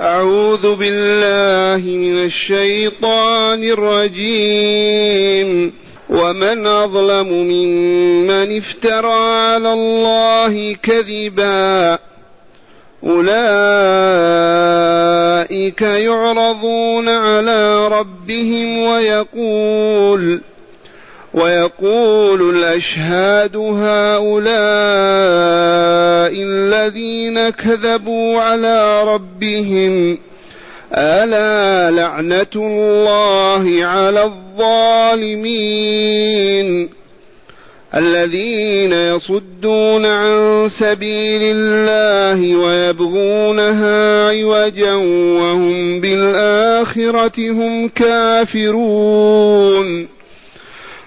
أعوذ بالله من الشيطان الرجيم. ومن أظلم ممن افترى على الله كذبا. أولئك يعرضون على ربهم ويقول ويقول الأشهاد هؤلاء الذين كذبوا على ربهم ألا لعنة الله على الظالمين؟ الذين يصدون عن سبيل الله ويبغونها عوجا وهم بالآخرة هم كافرون.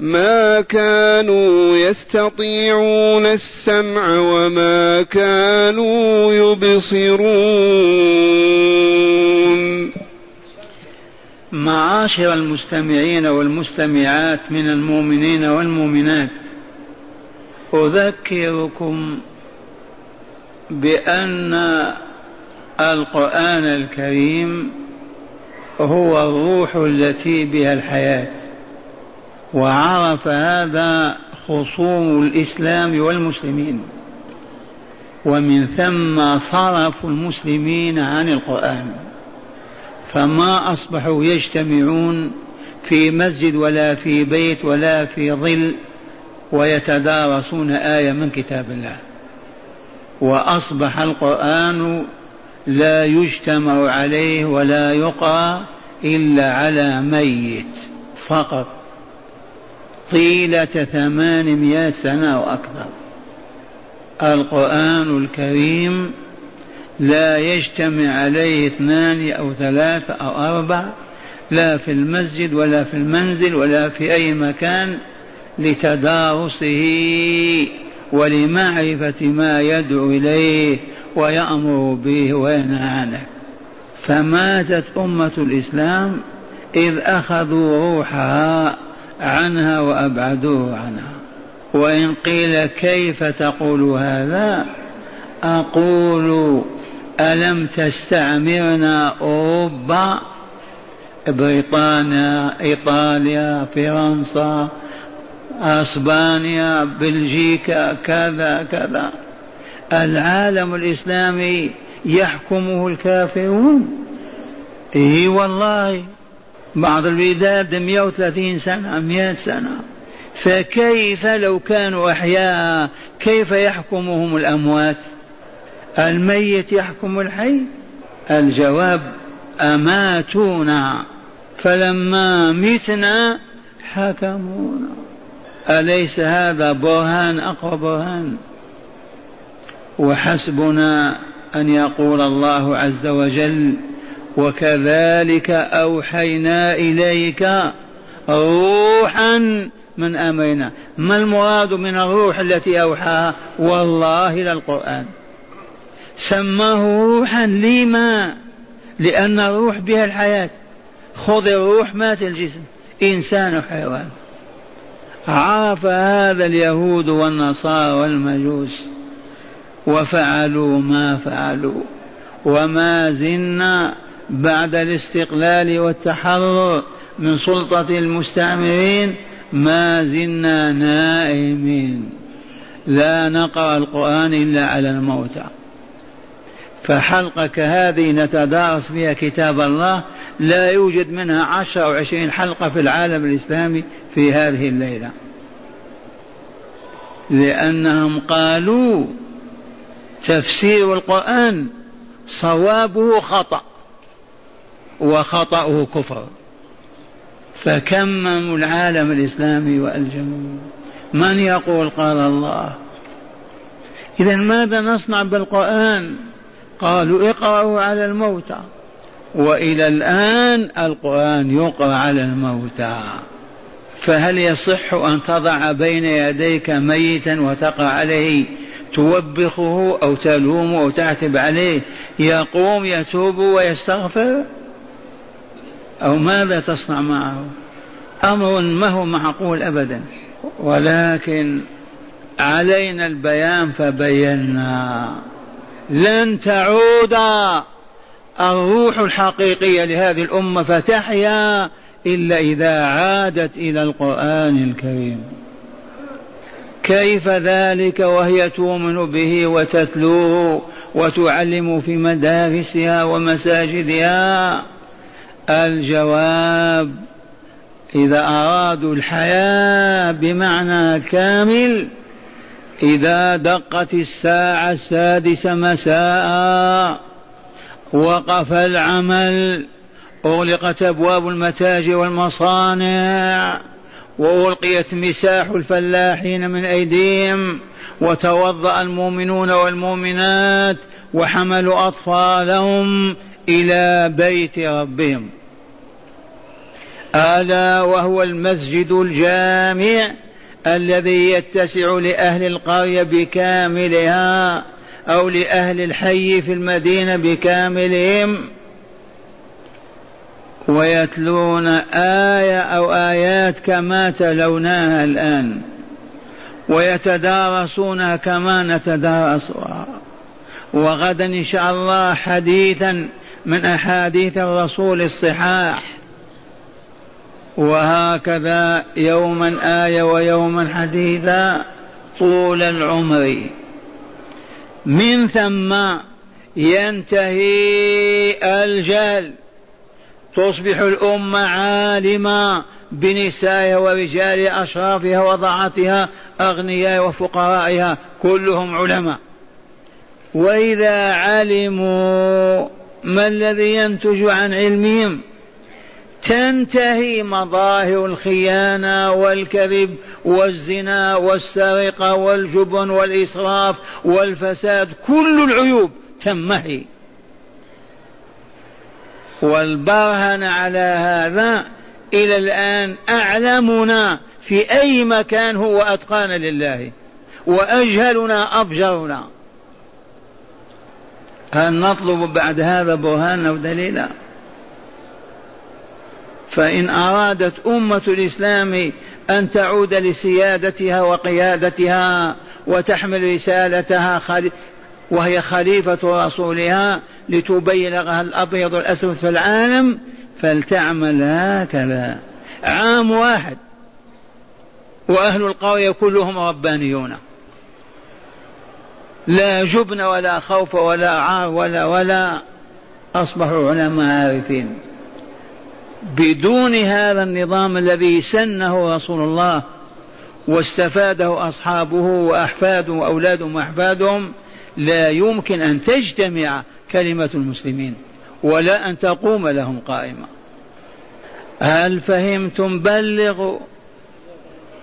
ما كانوا يستطيعون السمع وما كانوا يبصرون. معاشر المستمعين والمستمعات من المؤمنين والمؤمنات أذكركم بأن القرآن الكريم هو الروح التي بها الحياة. وعرف هذا خصوم الإسلام والمسلمين. ومن ثم صرفوا المسلمين عن القرآن. فما أصبحوا يجتمعون في مسجد ولا في بيت ولا في ظل ويتدارسون آية من كتاب الله. وأصبح القرآن لا يجتمع عليه ولا يقرأ إلا على ميت فقط. طيلة ثمانمائة سنة وأكثر. القرآن الكريم لا يجتمع عليه اثنان أو ثلاثة أو أربعة لا في المسجد ولا في المنزل ولا في أي مكان لتدارسه ولمعرفة ما يدعو إليه ويأمر به وينهى عنه فماتت أمة الإسلام إذ أخذوا روحها عنها وأبعدوه عنها. وإن قيل كيف تقول هذا؟ أقول ألم تستعمرنا أوروبا؟ بريطانيا إيطاليا فرنسا أسبانيا بلجيكا كذا كذا. العالم الإسلامي يحكمه الكافرون. إي والله. بعض البلدان 130 سنة 100 سنة. فكيف لو كانوا أحياء؟ كيف يحكمهم الأموات؟ الميت يحكم الحي؟ الجواب أماتونا. فلما متنا حكمونا. أليس هذا برهان أقوى برهان؟ وحسبنا أن يقول الله عز وجل وكذلك أوحينا إليك روحا من أمرنا. ما المراد من الروح التي أوحاها؟ والله للقرآن سماه روحا. لما؟ لأن الروح بها الحياة. خذ الروح مات الجسم. إنسان وحيوان. عرف هذا اليهود والنصارى والمجوس. وفعلوا ما فعلوا. وما زلنا بعد الاستقلال والتحرر من سلطة المستعمرين ما زلنا نائمين. لا نقرأ القرآن إلا على الموتى. فحلقة كهذه نتدارس فيها كتاب الله لا يوجد منها عشر أو عشرين حلقة في العالم الإسلامي في هذه الليلة. لأنهم قالوا تفسير القرآن صوابه خطأ. وخطأه كفر. فكمموا العالم الإسلامي وألجموا من يقول قال الله؟ إذا ماذا نصنع بالقرآن؟ قالوا اقرأوا على الموتى. وإلى الآن القرآن يقرأ على الموتى. فهل يصح أن تضع بين يديك ميتا وتقع عليه توبخه أو تلومه أو تعتب عليه؟ يقوم يتوب ويستغفر؟ أو ماذا تصنع معه؟ أمر ما هو معقول أبدا. ولكن علينا البيان فبينا. لن تعود الروح الحقيقية لهذه الأمة فتحيا إلا إذا عادت إلى القرآن الكريم. كيف ذلك وهي تؤمن به وتتلوه وتعلم في مدارسها ومساجدها؟ الجواب إذا أرادوا الحياة بمعنى كامل إذا دقت الساعة السادسة مساء وقف العمل أغلقت أبواب المتاجر والمصانع وألقيت مساح الفلاحين من أيديهم وتوضأ المؤمنون والمؤمنات وحملوا أطفالهم إلى بيت ربهم. ألا وهو المسجد الجامع الذي يتسع لأهل القرية بكاملها أو لأهل الحي في المدينة بكاملهم. ويتلون آية أو آيات كما تلوناها الآن. ويتدارسونها كما نتدارسها. وغدا إن شاء الله حديثا من أحاديث الرسول الصحاح. وهكذا يوما آية ويوما حديثا طول العمر. من ثم ينتهي الجهل. تصبح الأمة عالمة بنسائها ورجالها أشرافها وضعتها أغنياء وفقرائها كلهم علماء. وإذا علموا ما الذي ينتج عن علمهم؟ تنتهي مظاهر الخيانة والكذب والزنا والسرقة والجبن والإسراف والفساد كل العيوب تمحي والبرهن على هذا إلى الآن أعلمنا في أي مكان هو أتقانا لله وأجهلنا أفجرنا. هل نطلب بعد هذا برهانا ودليلا فإن أرادت أمة الإسلام أن تعود لسيادتها وقيادتها وتحمل رسالتها وهي خليفة رسولها لتبلغها الأبيض والأسود في العالم فلتعمل هكذا. عام واحد. وأهل القرية كلهم ربانيون. لا جبن ولا خوف ولا عار ولا ولا أصبحوا علماء عارفين بدون هذا النظام الذي سنه رسول الله واستفاده أصحابه وأحفاده وأولادهم وأحفادهم لا يمكن أن تجتمع كلمة المسلمين ولا أن تقوم لهم قائمة. هل فهمتم؟ بلغوا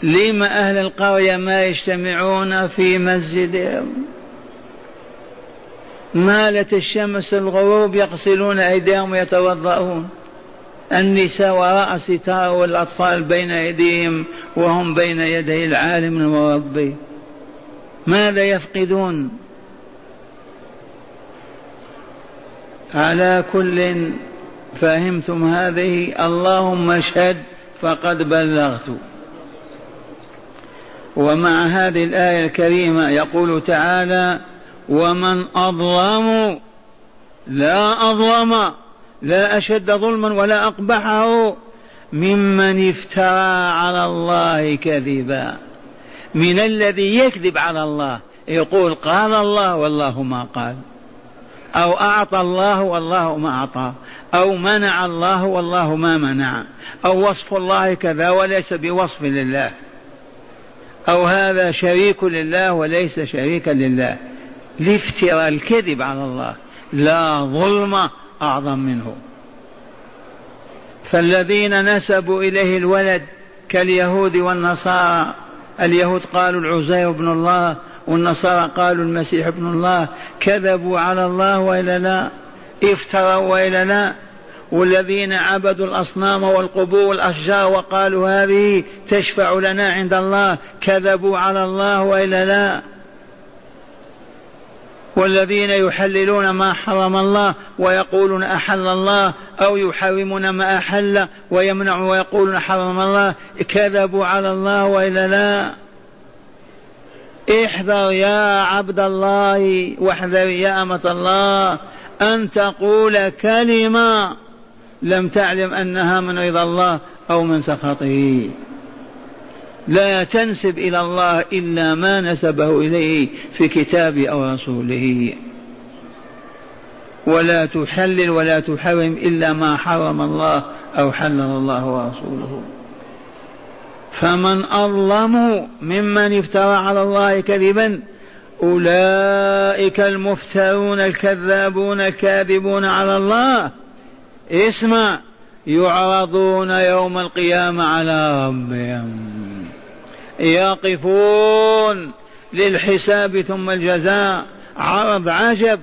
لما أهل القرية ما يجتمعون في مسجدهم. مالت الشمس الغروب يغسلون أيديهم ويتوضؤون. النساء وراء ستار والأطفال بين أيديهم وهم بين يدي العالم وربه ماذا يفقدون؟ على كل فهمتم هذه؟ اللهم اشهد فقد بلغت. ومع هذه الآية الكريمة يقول تعالى ومن أظلم لا أظلم لا أشد ظلما ولا أقبحه ممن افترى على الله كذبا. من الذي يكذب على الله يقول قال الله والله ما قال أو أعطى الله والله ما أعطى أو منع الله والله ما منع أو وصف الله كذا وليس بوصف لله أو هذا شريك لله وليس شريكا لله. لافتراء الكذب على الله لا ظلم أعظم منه. فالذين نسبوا إليه الولد كاليهود والنصارى اليهود قالوا العزير بن الله والنصارى قالوا المسيح ابن الله كذبوا على الله وإلا لا افتروا وإلا لا. والذين عبدوا الأصنام والقبور والأشجار وقالوا هذه تشفع لنا عند الله كذبوا على الله وإلا لا. والذين يحللون ما حرم الله ويقولون أحل الله أو يحرمون ما أحل ويمنعون ويقولون حرم الله كذبوا على الله وإلا لا؟ احذر يا عبد الله واحذر يا أمة الله أن تقول كلمة لم تعلم أنها من رضا الله أو من سخطه. لا تنسب إلى الله إلا ما نسبه إليه في كتابه أو رسوله. ولا تحلل ولا تحرم إلا ما حرم الله أو حلل الله ورسوله. فمن أظلم ممن افترى على الله كذبا أولئك المفترون الكذابون الكاذبون على الله. اسمع يعرضون يوم القيامة على ربهم. يقفون للحساب ثم الجزاء. عرض عجب.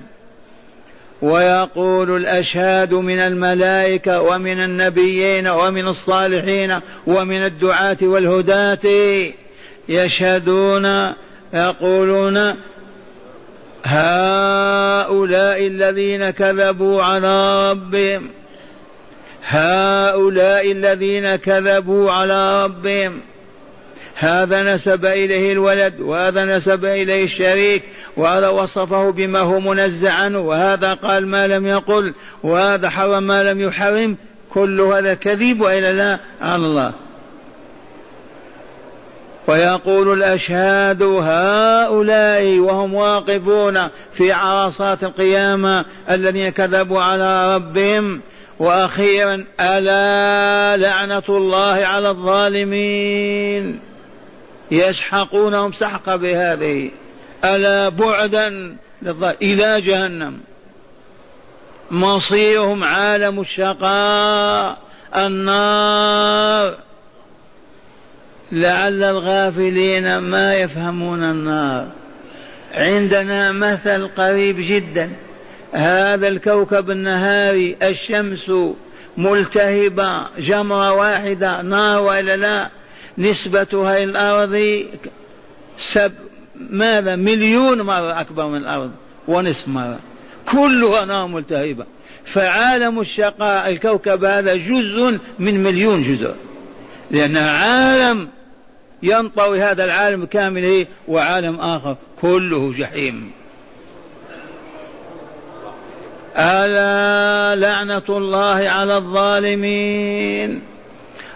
ويقول الأشهاد من الملائكة ومن النبيين ومن الصالحين ومن الدعاة والهداة يشهدون يقولون هؤلاء الذين كذبوا على ربهم هؤلاء الذين كذبوا على ربهم. هذا نسب إليه الولد وهذا نسب إليه الشريك وهذا وصفه بما هو منزع عنه وهذا قال ما لم يقل وهذا حرم ما لم يحرم كل هذا كذب وإلا لا على الله. ويقول الأشهاد هؤلاء وهم واقفون في عرصات القيامة الذين كذبوا على ربهم. وأخيرا ألا لعنة الله على الظالمين. يسحقونهم سحق بهذه. ألا بعدا إلى جهنم. مصيرهم عالم الشقاء. النار. لعل الغافلين ما يفهمون النار. عندنا مثل قريب جدا. هذا الكوكب النهاري الشمس ملتهبة جمرة واحدة نار وإلا لا؟ نسبتها إلى الأرض سب ماذا؟ مليون مرة أكبر من الأرض ونصف مرة. كلها نار ملتهبة. فعالم الشقاء الكوكب هذا جزء من مليون جزء. لأنها عالم ينطوي هذا العالم كامل وعالم آخر. كله جحيم. ألا لعنة الله على الظالمين.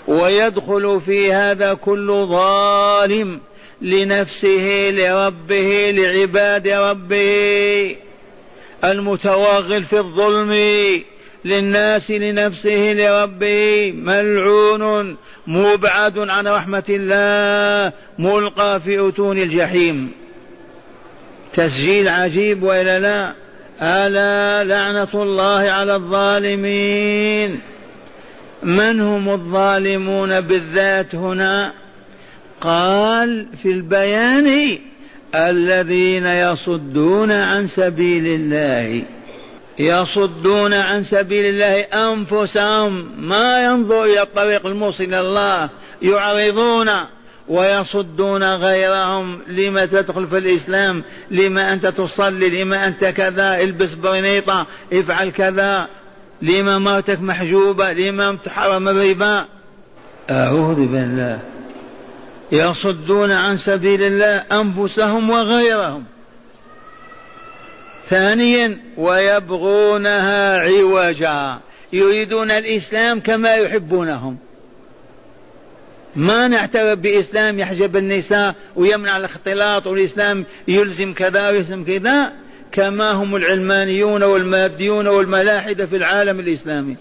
ويدخل في هذا كل ظالم لنفسه لربه لعباد ربه المتوغل في الظلم للناس لنفسه لربه. ملعون مبعد عن رحمة الله ملقى في أتون الجحيم. تسجيل عجيب وإلا لا؟ ألا لعنة الله على الظالمين. من هم الظالمون بالذات هنا؟ قال في البيان الذين يصدون عن سبيل الله. يصدون عن سبيل الله أنفسهم. ما ينظر إلى الطريق الموصل إلى الله. يعرضون ويصدون غيرهم. لما تدخل في الإسلام؟ لما أنت تصلي؟ لما أنت كذا؟ البس برنيطة. افعل كذا. لما مرتك محجوبة لما تحرم الربا. أعوذ بالله. يصدون عن سبيل الله أنفسهم وغيرهم. ثانيا ويبغونها عوجا. يريدون الإسلام كما يحبونهم. ما نعترف بإسلام يحجب النساء ويمنع الاختلاط والإسلام يلزم كذا ويلزم كذا. كما هم العلمانيون والماديون والملاحدة في العالم الإسلامي.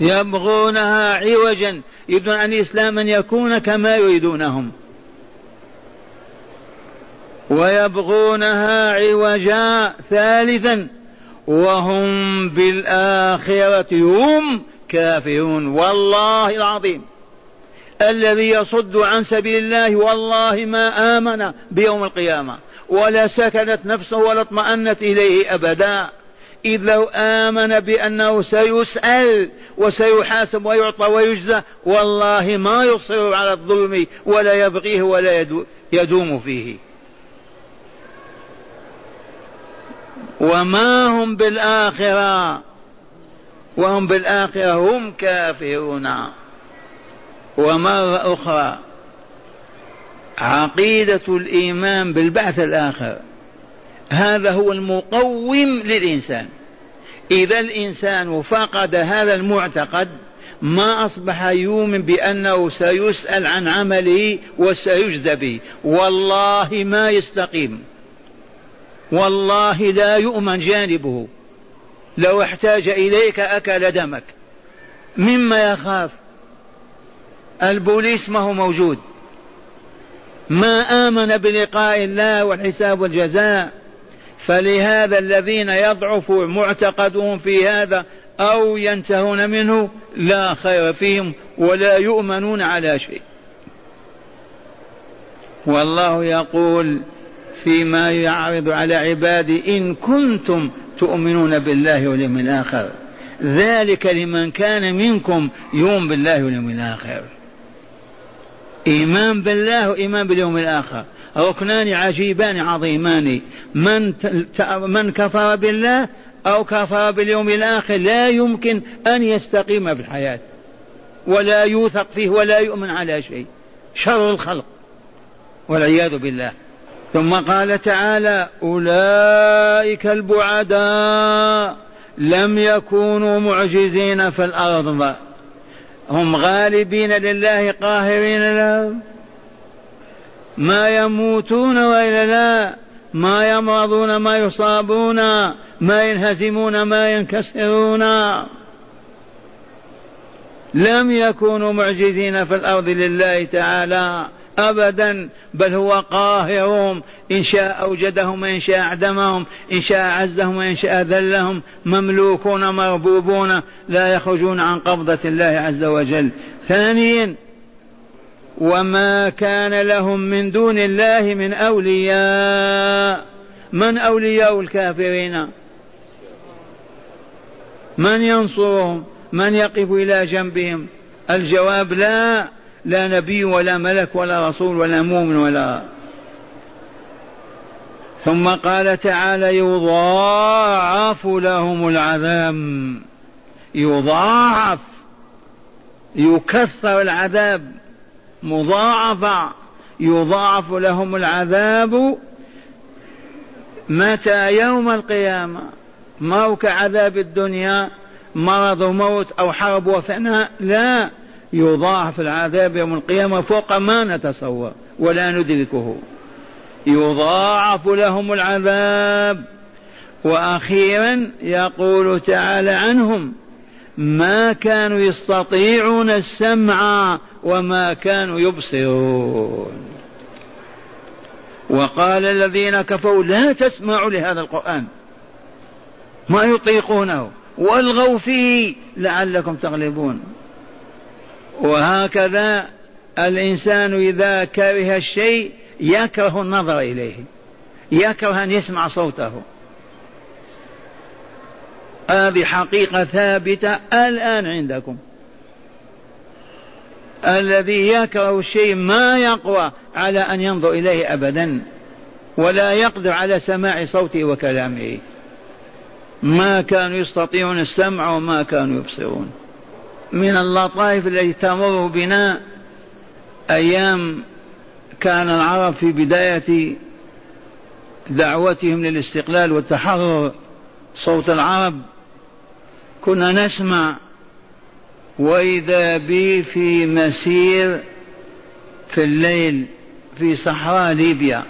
يبغونها عوجا يريدون أن الإسلام أن يكون كما يريدونهم. ويبغونها عوجا ثالثا وهم بالآخرة هم كافرون. والله العظيم. الذي يصد عن سبيل الله والله ما آمن بيوم القيامة. ولا سكنت نفسه ولا اطمأنت إليه أبدا. إذ لو آمن بأنه سيسأل وسيحاسب ويعطى ويجزى والله ما يصر على الظلم ولا يبغيه ولا يدوم فيه. وما هم بالآخرة؟ وهم بالآخرة هم كافرون. ومرة أخرى عقيدة الإيمان بالبعث الآخر. هذا هو المقوم للإنسان. إذا الإنسان فقد هذا المعتقد ما أصبح يؤمن بأنه سيسأل عن عمله وسيجزى به. والله ما يستقيم. والله لا يؤمن جانبه. لو احتاج إليك أكل دمك. مما يخاف. البوليس ما هو موجود. ما آمن بلقاء الله والحساب والجزاء فلهذا الذين يضعف معتقدهم في هذا أو ينتهون منه لا خير فيهم ولا يؤمنون على شيء. والله يقول فيما يعرض على عبادي إن كنتم تؤمنون بالله واليوم الآخر ذلك لمن كان منكم يؤمن بالله واليوم الآخر. إيمان بالله وإيمان باليوم الآخر. ركنان عجيبان عظيمان. من من كفر بالله أو كفر باليوم الآخر لا يمكن أن يستقيم في الحياة. ولا يوثق فيه ولا يؤمن على شيء. شر الخلق. والعياذ بالله. ثم قال تعالى أولئك البعداء لم يكونوا معجزين في الأرض. هم غالبين لله قاهرين له. ما يموتون وإلا لا ما يمرضون ما يصابون ما ينهزمون ما ينكسرون. لم يكونوا معجزين في الأرض لله تعالى. ابدا بل هو قاهرهم. إن شاء أوجدهم وإن شاء أعدمهم. إن شاء عزهم وإن شاء ذلهم. مملوكون مربوبون لا يخرجون عن قبضة الله عز وجل. ثانيا وما كان لهم من دون الله من أولياء. من أولياء الكافرين؟ من ينصرهم؟ من يقف إلى جنبهم؟ الجواب لا. لا نبي ولا ملك ولا رسول ولا مؤمن ولا ثم قال تعالى يضاعف لهم العذاب. يضاعف. يكثر العذاب. مضاعفة. يضاعف لهم العذاب. متى يوم القيامة؟ ما هو كعذاب الدنيا. مرض وموت أو حرب وفناء؟ لا. يضاعف العذاب يوم القيامة فوق ما نتصور ولا ندركه. يضاعف لهم العذاب. وأخيرا يقول تعالى عنهم ما كانوا يستطيعون السمع وما كانوا يبصرون وقال الذين كفروا لا تسمعوا لهذا القرآن. ما يطيقونه. والغوا فيه لعلكم تغلبون وهكذا الإنسان إذا كره الشيء يكره النظر إليه يكره أن يسمع صوته. هذه حقيقة ثابتة الآن عندكم. الذي يكره الشيء ما يقوى على أن ينظر إليه أبدا ولا يقدر على سماع صوته وكلامه. ما كانوا يستطيعون السمع وما كانوا يبصرون. من اللطائف التي تمر بنا أيام كان العرب في بداية دعوتهم للاستقلال والتحرر صوت العرب كنا نسمع وإذا بي في مسير في الليل في صحراء ليبيا.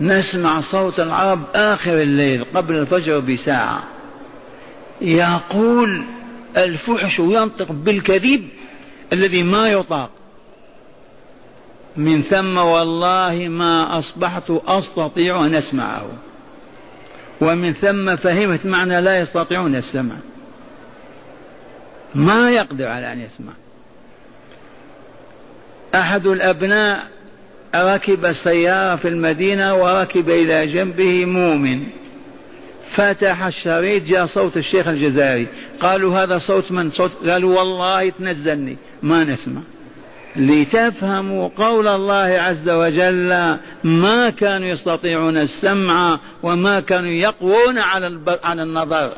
نسمع صوت العرب آخر الليل قبل الفجر بساعة. يقول الفحش ينطق بالكذب الذي ما يطاق. من ثم والله ما أصبحت أستطيع أن أسمعه. ومن ثم فهمت معنى لا يستطيعون السمع. ما يقدر على أن يسمع. أحد الأبناء ركب السيارة في المدينة وركب إلى جنبه مؤمن. فتح الشريط جاء صوت الشيخ الجزائري. قالوا هذا صوت من؟ صوت قالوا والله تنزلني. ما نسمع. لتفهموا قول الله عز وجل ما كانوا يستطيعون السمع وما كانوا يقوون على على النظر.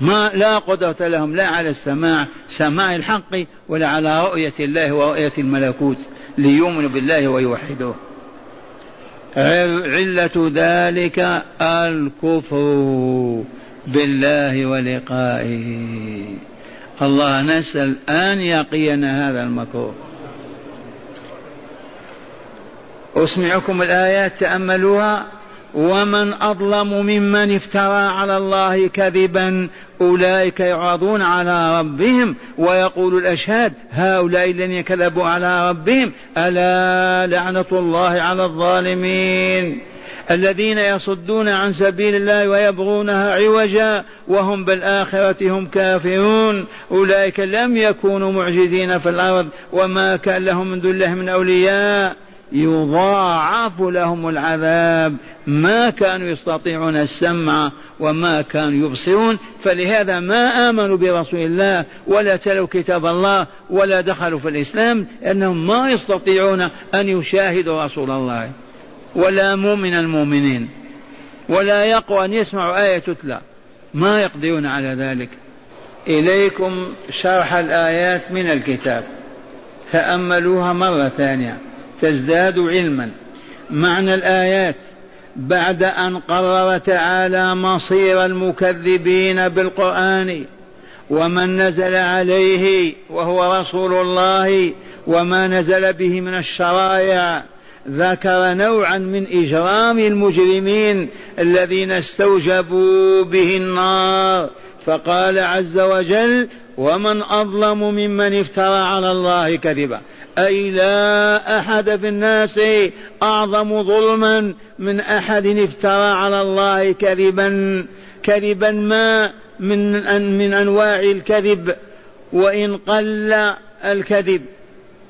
ما لا قدرة لهم لا على السماع سماع الحق ولا على رؤية الله ورؤية الملكوت. ليؤمنوا بالله ويوحدوه. علة ذلك الكفر بالله ولقائه. الله نسأل أن يقينا هذا المكروه. أسمعكم الآيات تأملوها. ومن أظلم ممن افترى على الله كذبا أولئك يعرضون على ربهم ويقول الأشهاد هؤلاء الذين كذبوا على ربهم ألا لعنة الله على الظالمين الذين يصدون عن سبيل الله ويبغونها عوجا وهم بالآخرة هم كافرون أولئك لم يكونوا معجزين في الأرض وما كان لهم من الله من أولياء يضاعف لهم العذاب. ما كانوا يستطيعون السمع وما كانوا يبصرون. فلهذا ما آمنوا برسول الله ولا تلوا كتاب الله ولا دخلوا في الإسلام لأنهم ما يستطيعون أن يشاهدوا رسول الله. ولا مؤمن المؤمنين. ولا يقوى أن يسمعوا آية تتلى. ما يقدرون على ذلك. إليكم شرح الآيات من الكتاب. تأملوها مرة ثانية. تزداد علما. معنى الآيات. بعد أن قرر تعالى مصير المكذبين بالقرآن ومن نزل عليه وهو رسول الله وما نزل به من الشرائع ذكر نوعا من إجرام المجرمين الذين استوجبوا به النار. فقال عز وجل ومن أظلم ممن افترى على الله كذبا. أي لا أحد في الناس أعظم ظلما من أحد افترى على الله كذبا كذبا ما من أن من أنواع الكذب وإن قل الكذب.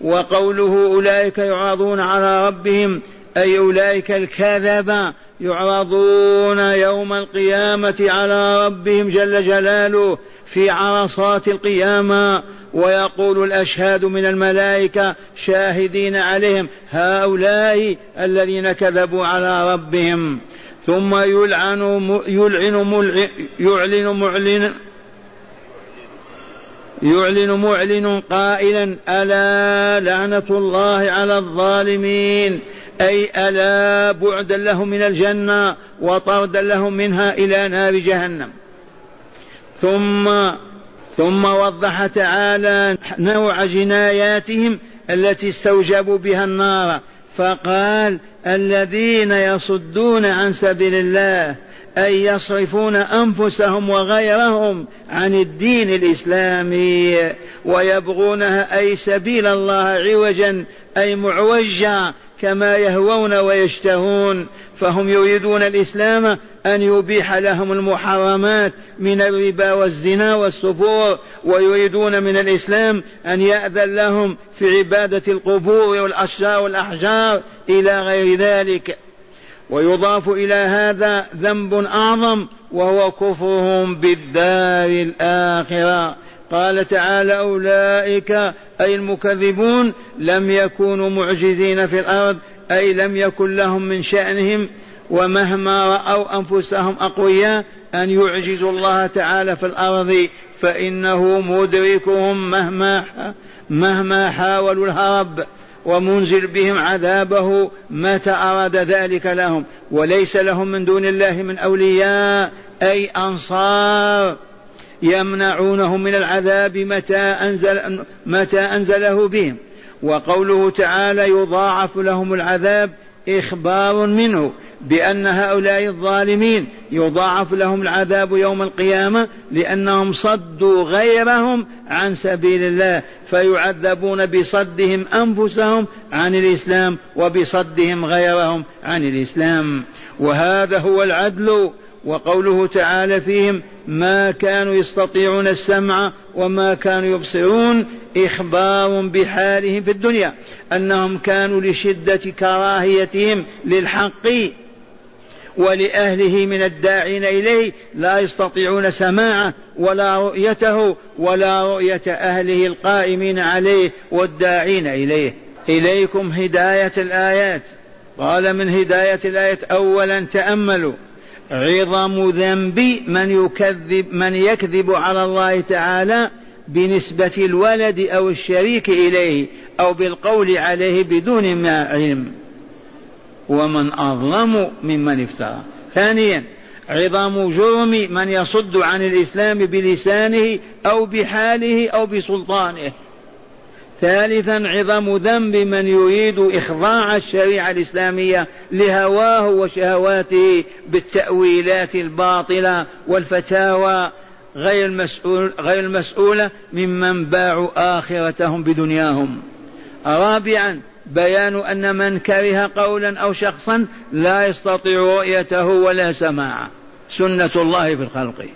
وقوله أولئك يعرضون على ربهم أي أولئك الكذبة يعرضون يوم القيامة على ربهم جل جلاله في عرصات القيامة ويقول الأشهاد من الملائكة شاهدين عليهم هؤلاء الذين كذبوا على ربهم. ثم يلعن يلعن يعلن معلن يعلن معلن قائلا ألا لعنة الله على الظالمين؟ أي ألا بعدا لهم من الجنة وطردا لهم منها إلى نار جهنم؟ ثم ثم وضح تعالى نوع جناياتهم التي استوجبوا بها النار فقال الذين يصدون عن سبيل الله أي يصرفون أنفسهم وغيرهم عن الدين الإسلامي ويبغونها أي سبيل الله عوجا أي معوجا كما يهوون ويشتهون فهم يريدون الإسلام أن يبيح لهم المحرمات من الربا والزنا والسفور ويريدون من الإسلام أن يأذن لهم في عبادة القبور والأشجار والأحجار إلى غير ذلك. ويضاف إلى هذا ذنب أعظم وهو كفرهم بالدار الآخرة. قال تعالى أولئك أي المكذبون لم يكونوا معجزين في الأرض أي لم يكن لهم من شأنهم ومهما رأوا أنفسهم أقوياء أن يعجزوا الله تعالى في الأرض فإنه مدركهم مهما مهما حاولوا الهرب ومنزل بهم عذابه متى أراد ذلك لهم. وليس لهم من دون الله من أولياء أي أنصار. يمنعونهم من العذاب متى أنزل متى أنزله بهم. وقوله تعالى يضاعف لهم العذاب إخبار منه بأن هؤلاء الظالمين يضاعف لهم العذاب يوم القيامة لأنهم صدوا غيرهم عن سبيل الله فيعذبون بصدهم أنفسهم عن الإسلام وبصدهم غيرهم عن الإسلام. وهذا هو العدل وقوله تعالى فيهم ما كانوا يستطيعون السمع وما كانوا يبصرون إخبار بحالهم في الدنيا أنهم كانوا لشدة كراهيتهم للحق ولأهله من الداعين إليه لا يستطيعون سماعه ولا رؤيته ولا رؤية أهله القائمين عليه والداعين إليه. إليكم هداية الآيات. قال من هداية الآية أولا تأملوا. عظم ذنب من يكذب من يكذب على الله تعالى بنسبة الولد أو الشريك إليه أو بالقول عليه بدون ما علم. ومن أظلم ممن افترى. ثانيا عظم جرم من يصد عن الإسلام بلسانه أو بحاله أو بسلطانه. ثالثا عظم ذنب من يريد إخضاع الشريعة الإسلامية لهواه وشهواته بالتأويلات الباطلة والفتاوى غير المسؤول غير المسؤولة ممن باعوا آخرتهم بدنياهم. رابعا بيان أن من كره قولا أو شخصا لا يستطيع رؤيته ولا سماعه. سنة الله في الخلق.